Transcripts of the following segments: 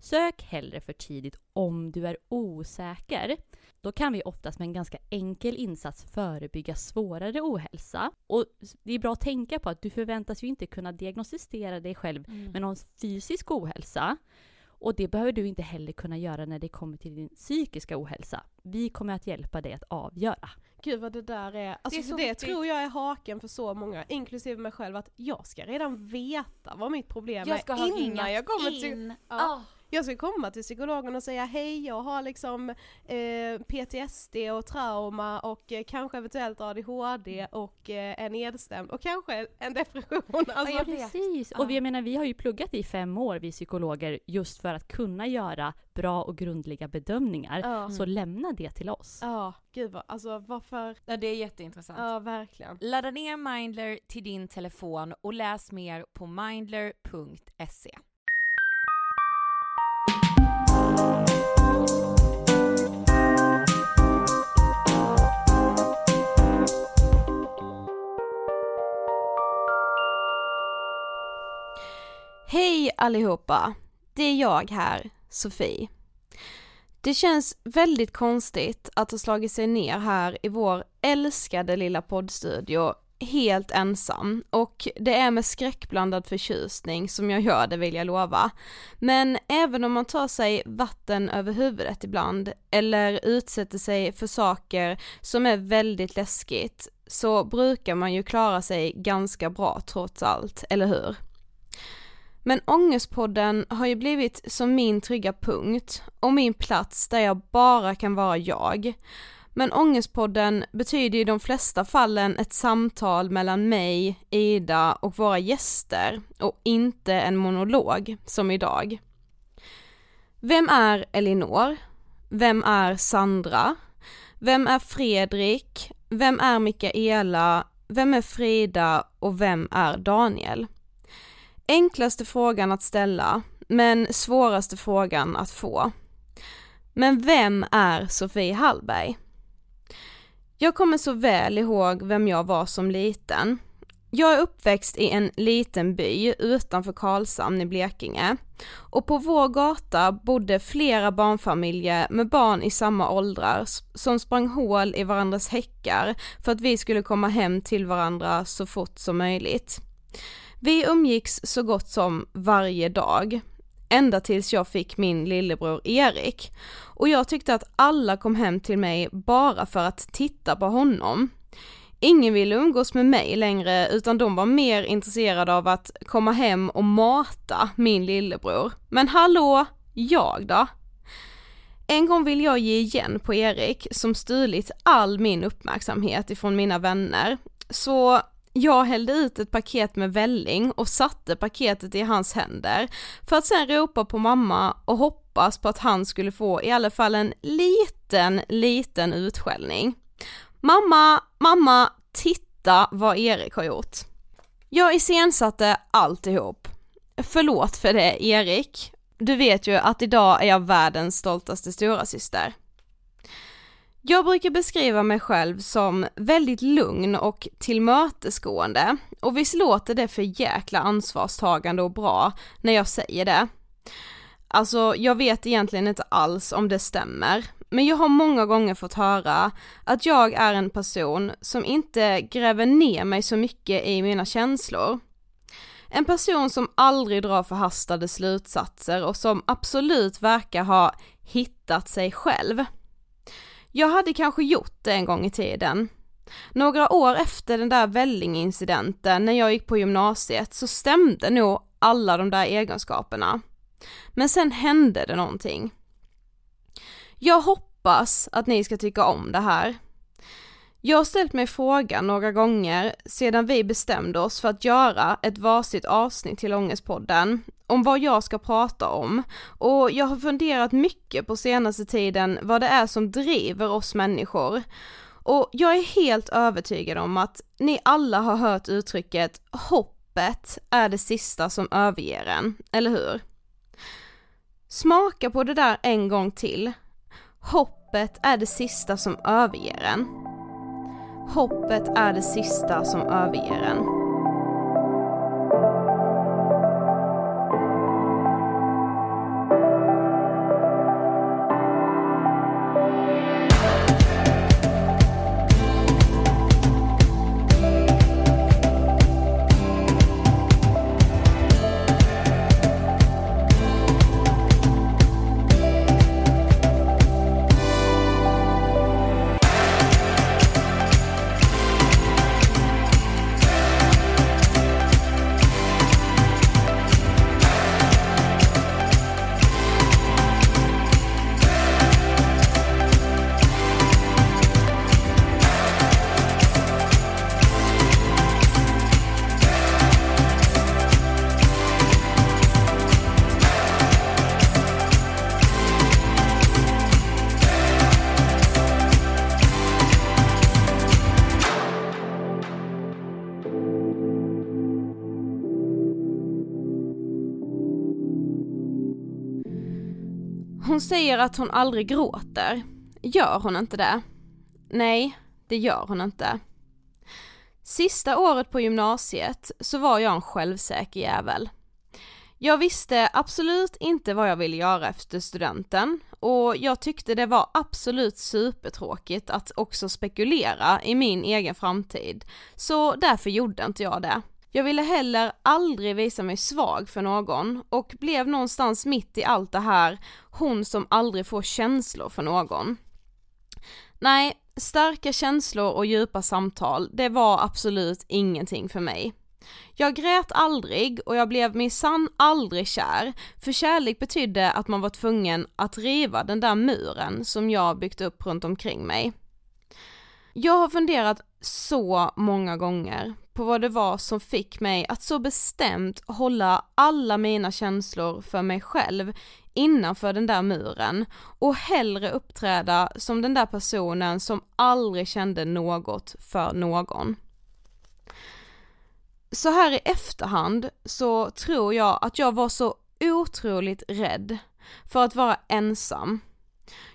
Sök hellre för tidigt om du är osäker. Då kan vi oftast med en ganska enkel insats förebygga svårare ohälsa. Och det är bra att tänka på att du förväntas ju inte kunna diagnostisera dig själv Mm. med någon fysisk ohälsa. Och det behöver du inte heller kunna göra när det kommer till din psykiska ohälsa. Vi kommer att hjälpa dig att avgöra. Gud vad det där är, alltså Det är för så det tror jag är haken för så många, inklusive mig själv, att jag ska redan veta vad mitt problem Jag ska ha är innan ringat jag kommer till... in. Ja. Ah. Jag ska komma till psykologen och säga hej, jag har liksom eh, PTSD och trauma och eh, kanske eventuellt ADHD och eh, är nedstämd och kanske en depression. Alltså, vet. Precis, och vi, jag menar, vi har ju pluggat i fem år, vi psykologer, just för att kunna göra bra och grundliga bedömningar. Ja. Så lämna det till oss. Ja, gud vad, alltså varför? Ja, det är jätteintressant. Ja, verkligen. Ladda ner Mindler till din telefon och läs mer på mindler.se. Hej allihopa! Det är jag här, Sofie. Det känns väldigt konstigt att ha slagit sig ner här i vår älskade lilla poddstudio helt ensam och det är med skräckblandad förtjusning som jag gör det vill jag lova. Men även om man tar sig vatten över huvudet ibland eller utsätter sig för saker som är väldigt läskigt så brukar man ju klara sig ganska bra trots allt, eller hur? Men Ångestpodden har ju blivit som min trygga punkt och min plats där jag bara kan vara jag. Men Ångestpodden betyder i de flesta fallen ett samtal mellan mig, Ida och våra gäster och inte en monolog som idag. Vem är Elinor? Vem är Sandra? Vem är Fredrik? Vem är Mikaela? Vem är Frida och vem är Daniel? Enklaste frågan att ställa, men svåraste frågan att få. Men vem är Sofie Hallberg? Jag kommer så väl ihåg vem jag var som liten. Jag är uppväxt i en liten by utanför Karlshamn i Blekinge och på vår gata bodde flera barnfamiljer med barn i samma åldrar som sprang hål i varandras häckar för att vi skulle komma hem till varandra så fort som möjligt. Vi umgicks så gott som varje dag, ända tills jag fick min lillebror Erik. Och jag tyckte att alla kom hem till mig bara för att titta på honom. Ingen ville umgås med mig längre utan de var mer intresserade av att komma hem och mata min lillebror. Men hallå, jag då? En gång vill jag ge igen på Erik som stulit all min uppmärksamhet ifrån mina vänner. Så jag hällde ut ett paket med välling och satte paketet i hans händer för att sen ropa på mamma och hoppas på att han skulle få i alla fall en liten, liten utskällning. Mamma, mamma, titta vad Erik har gjort. Jag iscensatte alltihop. Förlåt för det Erik. Du vet ju att idag är jag världens stoltaste stora syster. Jag brukar beskriva mig själv som väldigt lugn och tillmötesgående och visst låter det för jäkla ansvarstagande och bra när jag säger det. Alltså jag vet egentligen inte alls om det stämmer, men jag har många gånger fått höra att jag är en person som inte gräver ner mig så mycket i mina känslor. En person som aldrig drar förhastade slutsatser och som absolut verkar ha hittat sig själv. Jag hade kanske gjort det en gång i tiden. Några år efter den där vällingincidenten när jag gick på gymnasiet så stämde nog alla de där egenskaperna. Men sen hände det någonting. Jag hoppas att ni ska tycka om det här. Jag har ställt mig frågan några gånger sedan vi bestämde oss för att göra ett varsitt avsnitt till Ångestpodden om vad jag ska prata om och jag har funderat mycket på senaste tiden vad det är som driver oss människor. Och jag är helt övertygad om att ni alla har hört uttrycket hoppet är det sista som överger en, eller hur? Smaka på det där en gång till. Hoppet är det sista som överger en. Hoppet är det sista som överger en. Hon säger att hon aldrig gråter. Gör hon inte det? Nej, det gör hon inte. Sista året på gymnasiet så var jag en självsäker jävel. Jag visste absolut inte vad jag ville göra efter studenten och jag tyckte det var absolut supertråkigt att också spekulera i min egen framtid, så därför gjorde inte jag det. Jag ville heller aldrig visa mig svag för någon och blev någonstans mitt i allt det här hon som aldrig får känslor för någon. Nej, starka känslor och djupa samtal, det var absolut ingenting för mig. Jag grät aldrig och jag blev minsann aldrig kär, för kärlek betydde att man var tvungen att riva den där muren som jag byggt upp runt omkring mig. Jag har funderat så många gånger på vad det var som fick mig att så bestämt hålla alla mina känslor för mig själv innanför den där muren och hellre uppträda som den där personen som aldrig kände något för någon. Så här i efterhand så tror jag att jag var så otroligt rädd för att vara ensam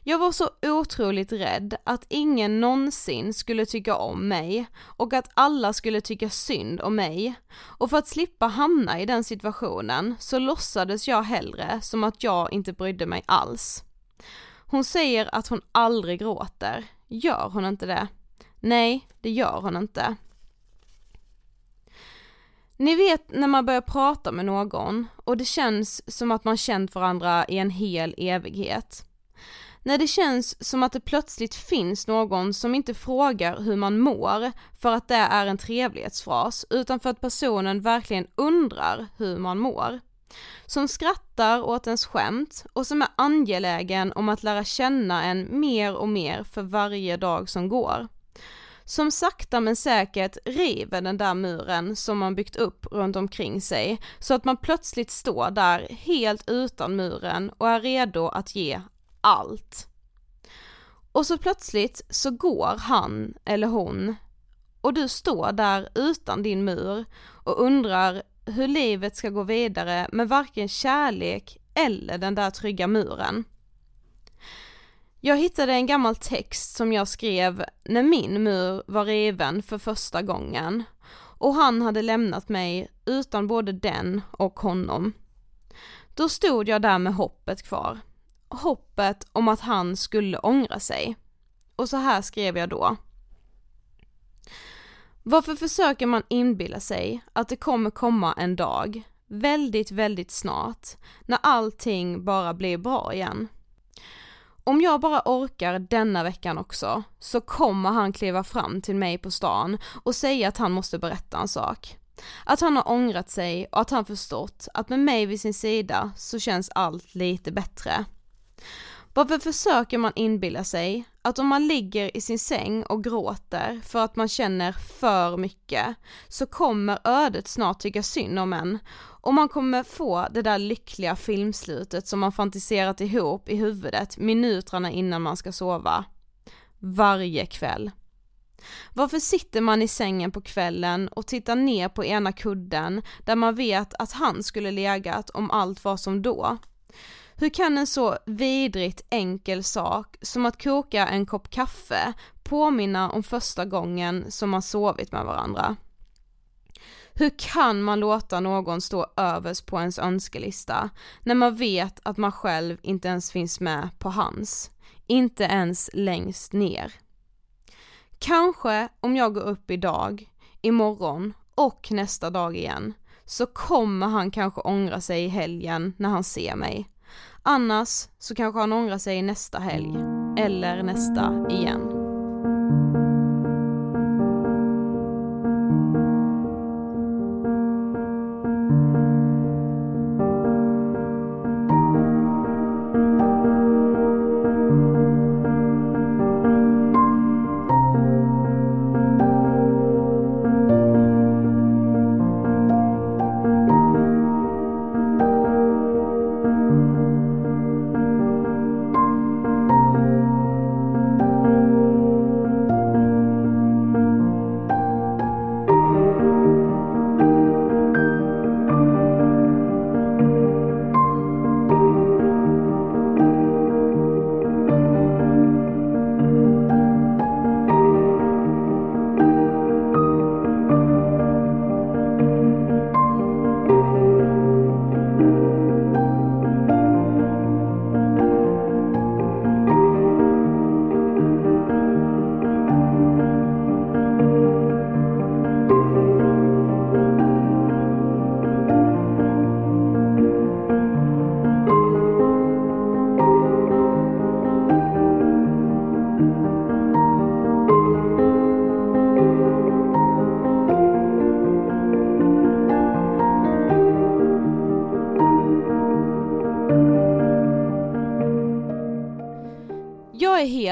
jag var så otroligt rädd att ingen någonsin skulle tycka om mig och att alla skulle tycka synd om mig. Och för att slippa hamna i den situationen så låtsades jag hellre som att jag inte brydde mig alls. Hon säger att hon aldrig gråter. Gör hon inte det? Nej, det gör hon inte. Ni vet när man börjar prata med någon och det känns som att man känt varandra i en hel evighet. När det känns som att det plötsligt finns någon som inte frågar hur man mår för att det är en trevlighetsfras utan för att personen verkligen undrar hur man mår. Som skrattar åt ens skämt och som är angelägen om att lära känna en mer och mer för varje dag som går som sakta men säkert river den där muren som man byggt upp runt omkring sig så att man plötsligt står där helt utan muren och är redo att ge allt. Och så plötsligt så går han eller hon och du står där utan din mur och undrar hur livet ska gå vidare med varken kärlek eller den där trygga muren. Jag hittade en gammal text som jag skrev när min mur var riven för första gången och han hade lämnat mig utan både den och honom. Då stod jag där med hoppet kvar. Hoppet om att han skulle ångra sig. Och så här skrev jag då. Varför försöker man inbilla sig att det kommer komma en dag, väldigt, väldigt snart, när allting bara blir bra igen? om jag bara orkar denna veckan också, så kommer han kliva fram till mig på stan och säga att han måste berätta en sak. Att han har ångrat sig och att han förstått att med mig vid sin sida så känns allt lite bättre. Varför försöker man inbilla sig att om man ligger i sin säng och gråter för att man känner för mycket så kommer ödet snart tycka synd om en och man kommer få det där lyckliga filmslutet som man fantiserat ihop i huvudet minuterna innan man ska sova. Varje kväll. Varför sitter man i sängen på kvällen och tittar ner på ena kudden där man vet att han skulle legat om allt var som då? Hur kan en så vidrigt enkel sak som att koka en kopp kaffe påminna om första gången som man sovit med varandra? Hur kan man låta någon stå överst på ens önskelista när man vet att man själv inte ens finns med på hans? Inte ens längst ner. Kanske om jag går upp idag, imorgon och nästa dag igen så kommer han kanske ångra sig i helgen när han ser mig. Annars så kanske han ångrar sig nästa helg, eller nästa igen.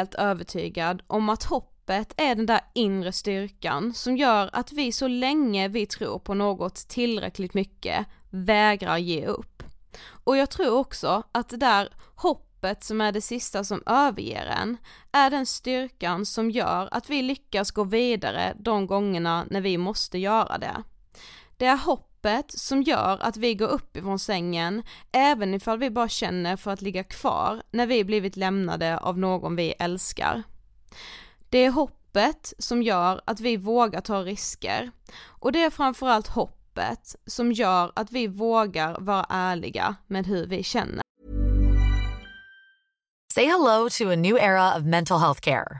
Helt övertygad om att hoppet är den där inre styrkan som gör att vi så länge vi tror på något tillräckligt mycket vägrar ge upp. Och jag tror också att det där hoppet som är det sista som överger en, är den styrkan som gör att vi lyckas gå vidare de gångerna när vi måste göra det. Det är hoppet hoppet som gör att vi går upp ifrån sängen även ifall vi bara känner för att ligga kvar när vi blivit lämnade av någon vi älskar. Det är hoppet som gör att vi vågar ta risker och det är framförallt hoppet som gör att vi vågar vara ärliga med hur vi känner. Say hello to a new era of mental health care.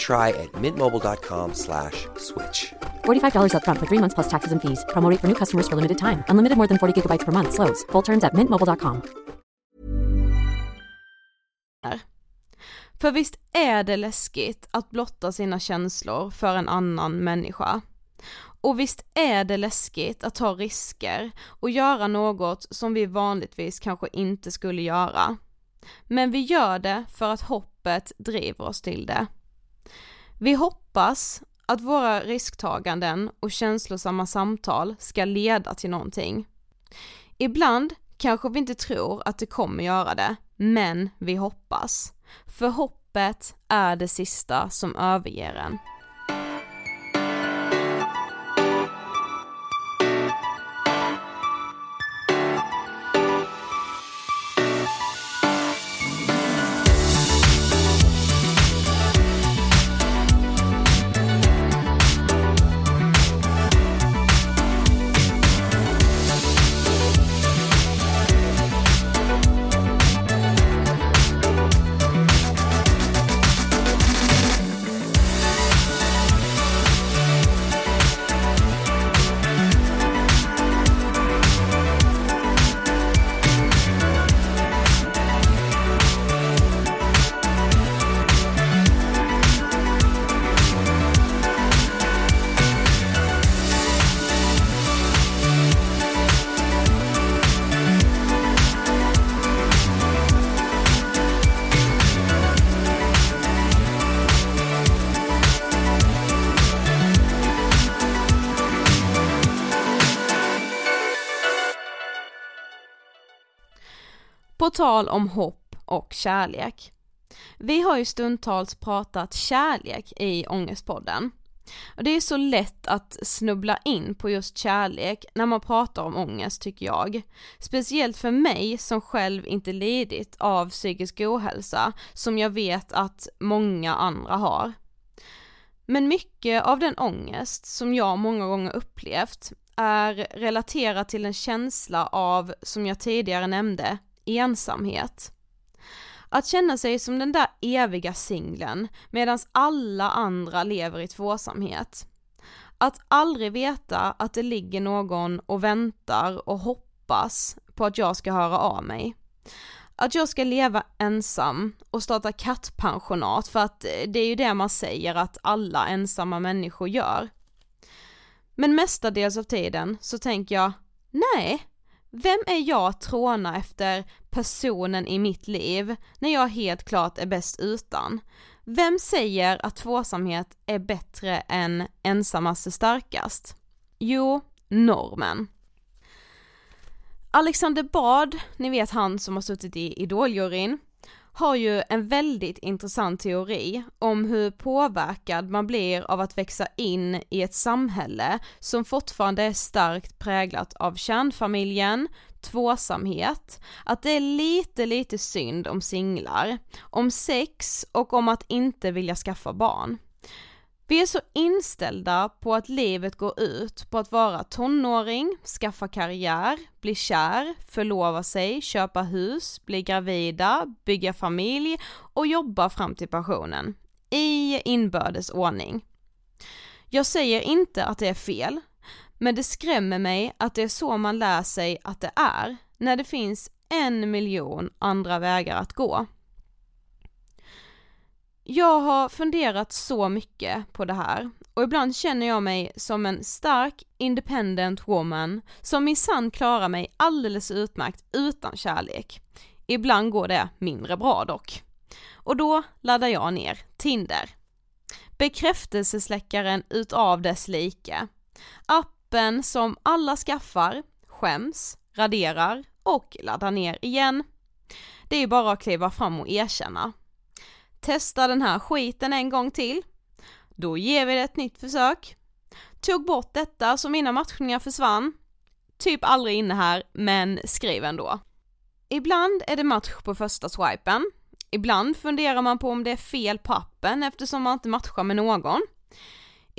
try at mintmobile.com slash switch. $45 upfront for three months plus taxes and fees. Promo rate for new customers for limited time. Unlimited more than 40 gigabytes per month. Slows. Full terms at mintmobile.com. För visst är det läskigt att blotta sina känslor för en annan människa. Och visst är det läskigt att ta risker och göra något som vi vanligtvis kanske inte skulle göra. Men vi gör det för att hoppet driver oss till det. Vi hoppas att våra risktaganden och känslosamma samtal ska leda till någonting. Ibland kanske vi inte tror att det kommer göra det, men vi hoppas. För hoppet är det sista som överger en. Tal om hopp och kärlek. Vi har ju stundtals pratat kärlek i Ångestpodden. Och det är så lätt att snubbla in på just kärlek när man pratar om ångest tycker jag. Speciellt för mig som själv inte lidit av psykisk ohälsa som jag vet att många andra har. Men mycket av den ångest som jag många gånger upplevt är relaterat till en känsla av, som jag tidigare nämnde, ensamhet. Att känna sig som den där eviga singeln medan alla andra lever i tvåsamhet. Att aldrig veta att det ligger någon och väntar och hoppas på att jag ska höra av mig. Att jag ska leva ensam och starta kattpensionat för att eh, det är ju det man säger att alla ensamma människor gör. Men mestadels av tiden så tänker jag, nej, vem är jag att tråna efter personen i mitt liv när jag helt klart är bäst utan? Vem säger att tvåsamhet är bättre än ensammaste är starkast? Jo, normen. Alexander Bard, ni vet han som har suttit i Idoljuryn, har ju en väldigt intressant teori om hur påverkad man blir av att växa in i ett samhälle som fortfarande är starkt präglat av kärnfamiljen, tvåsamhet, att det är lite lite synd om singlar, om sex och om att inte vilja skaffa barn. Vi är så inställda på att livet går ut på att vara tonåring, skaffa karriär, bli kär, förlova sig, köpa hus, bli gravida, bygga familj och jobba fram till pensionen. I inbördes ordning. Jag säger inte att det är fel, men det skrämmer mig att det är så man lär sig att det är, när det finns en miljon andra vägar att gå. Jag har funderat så mycket på det här och ibland känner jag mig som en stark independent woman som minsann klarar mig alldeles utmärkt utan kärlek. Ibland går det mindre bra dock. Och då laddar jag ner Tinder. Bekräftelsesläckaren utav dess like. Appen som alla skaffar, skäms, raderar och laddar ner igen. Det är ju bara att kliva fram och erkänna testa den här skiten en gång till. Då ger vi det ett nytt försök. Tog bort detta så mina matchningar försvann. Typ aldrig inne här, men skriv ändå. Ibland är det match på första swipen. Ibland funderar man på om det är fel på appen eftersom man inte matchar med någon.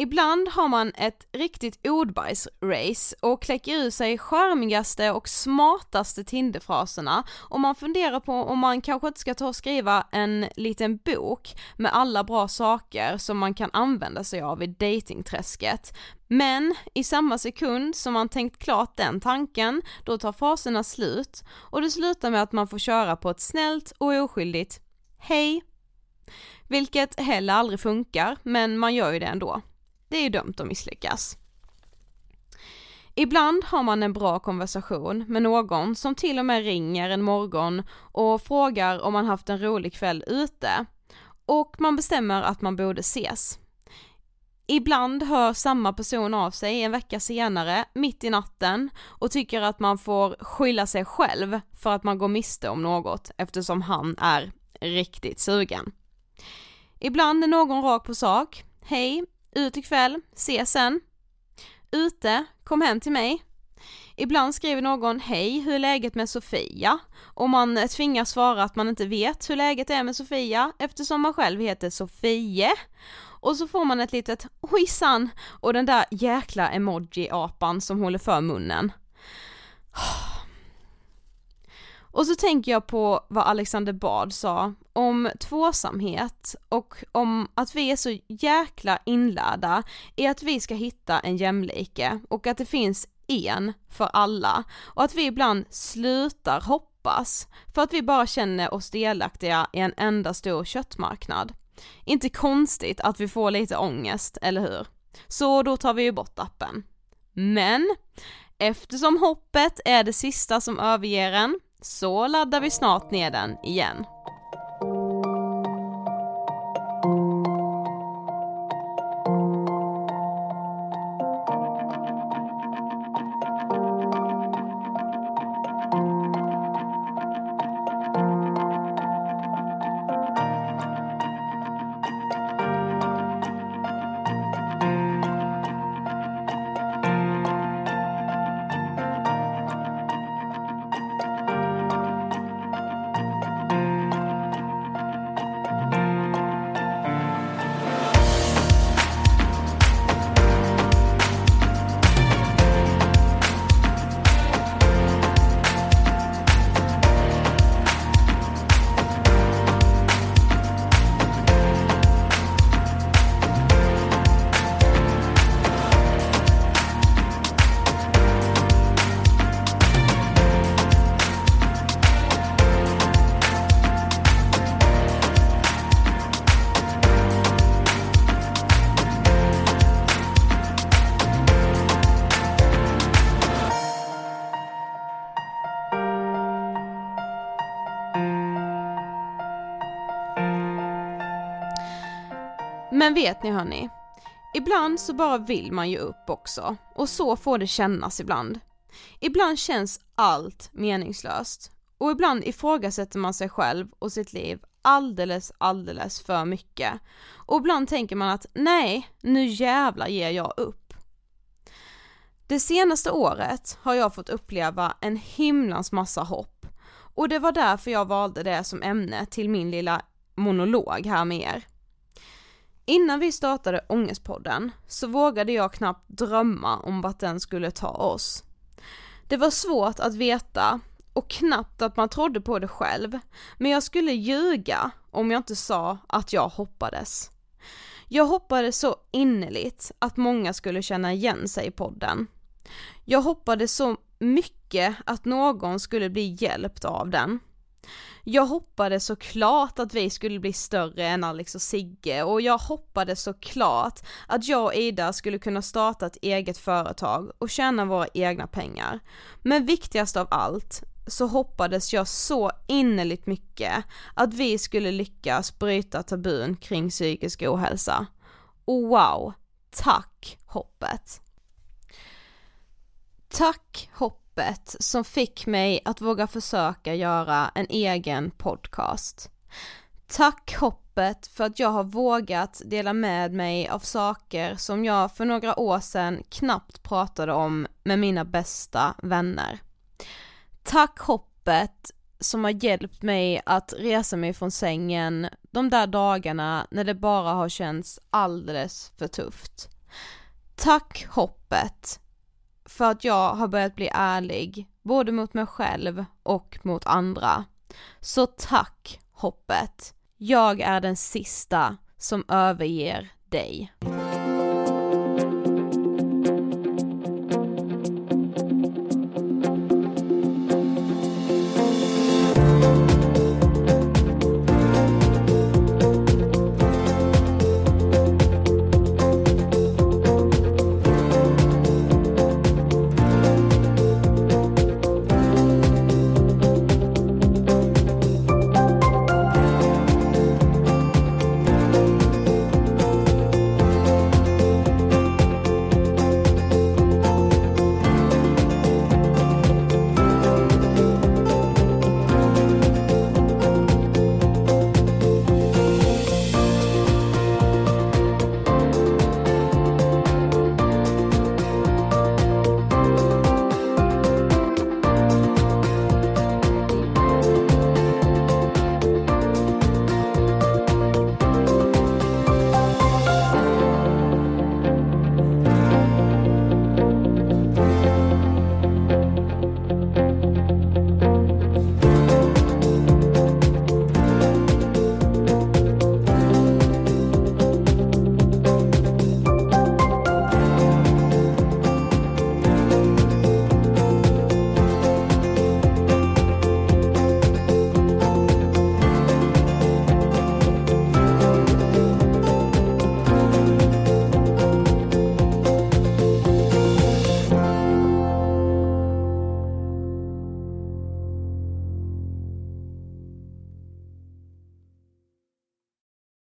Ibland har man ett riktigt ordbajs-race och kläcker ur sig charmigaste och smartaste Tinderfraserna och man funderar på om man kanske inte ska ta och skriva en liten bok med alla bra saker som man kan använda sig av i datingträsket. Men i samma sekund som man tänkt klart den tanken, då tar fraserna slut och det slutar med att man får köra på ett snällt och oskyldigt Hej! Vilket heller aldrig funkar, men man gör ju det ändå det är ju dömt att misslyckas. Ibland har man en bra konversation med någon som till och med ringer en morgon och frågar om man haft en rolig kväll ute och man bestämmer att man borde ses. Ibland hör samma person av sig en vecka senare, mitt i natten, och tycker att man får skylla sig själv för att man går miste om något eftersom han är riktigt sugen. Ibland är någon rak på sak, hej, ut ikväll, ses sen. Ute, kom hem till mig. Ibland skriver någon hej, hur är läget med Sofia? Och man tvingas svara att man inte vet hur läget är med Sofia eftersom man själv heter Sofie. Och så får man ett litet ojsan och den där jäkla emoji-apan som håller för munnen. Och så tänker jag på vad Alexander Bard sa om tvåsamhet och om att vi är så jäkla inlärda i att vi ska hitta en jämlike och att det finns en för alla och att vi ibland slutar hoppas för att vi bara känner oss delaktiga i en enda stor köttmarknad. Inte konstigt att vi får lite ångest, eller hur? Så då tar vi ju bort appen. Men eftersom hoppet är det sista som överger en så laddar vi snart ner den igen. Men vet ni hörni, ibland så bara vill man ju upp också och så får det kännas ibland. Ibland känns allt meningslöst och ibland ifrågasätter man sig själv och sitt liv alldeles, alldeles för mycket. Och ibland tänker man att nej, nu jävlar ger jag upp. Det senaste året har jag fått uppleva en himlans massa hopp och det var därför jag valde det som ämne till min lilla monolog här med er. Innan vi startade Ångestpodden så vågade jag knappt drömma om vart den skulle ta oss. Det var svårt att veta och knappt att man trodde på det själv, men jag skulle ljuga om jag inte sa att jag hoppades. Jag hoppades så innerligt att många skulle känna igen sig i podden. Jag hoppades så mycket att någon skulle bli hjälpt av den. Jag hoppades såklart att vi skulle bli större än Alex och Sigge och jag hoppades såklart att jag och Ida skulle kunna starta ett eget företag och tjäna våra egna pengar. Men viktigast av allt så hoppades jag så innerligt mycket att vi skulle lyckas bryta tabun kring psykisk ohälsa. Och wow, tack hoppet! Tack hoppet som fick mig att våga försöka göra en egen podcast. Tack hoppet för att jag har vågat dela med mig av saker som jag för några år sedan knappt pratade om med mina bästa vänner. Tack hoppet som har hjälpt mig att resa mig från sängen de där dagarna när det bara har känts alldeles för tufft. Tack hoppet för att jag har börjat bli ärlig, både mot mig själv och mot andra. Så tack hoppet. Jag är den sista som överger dig.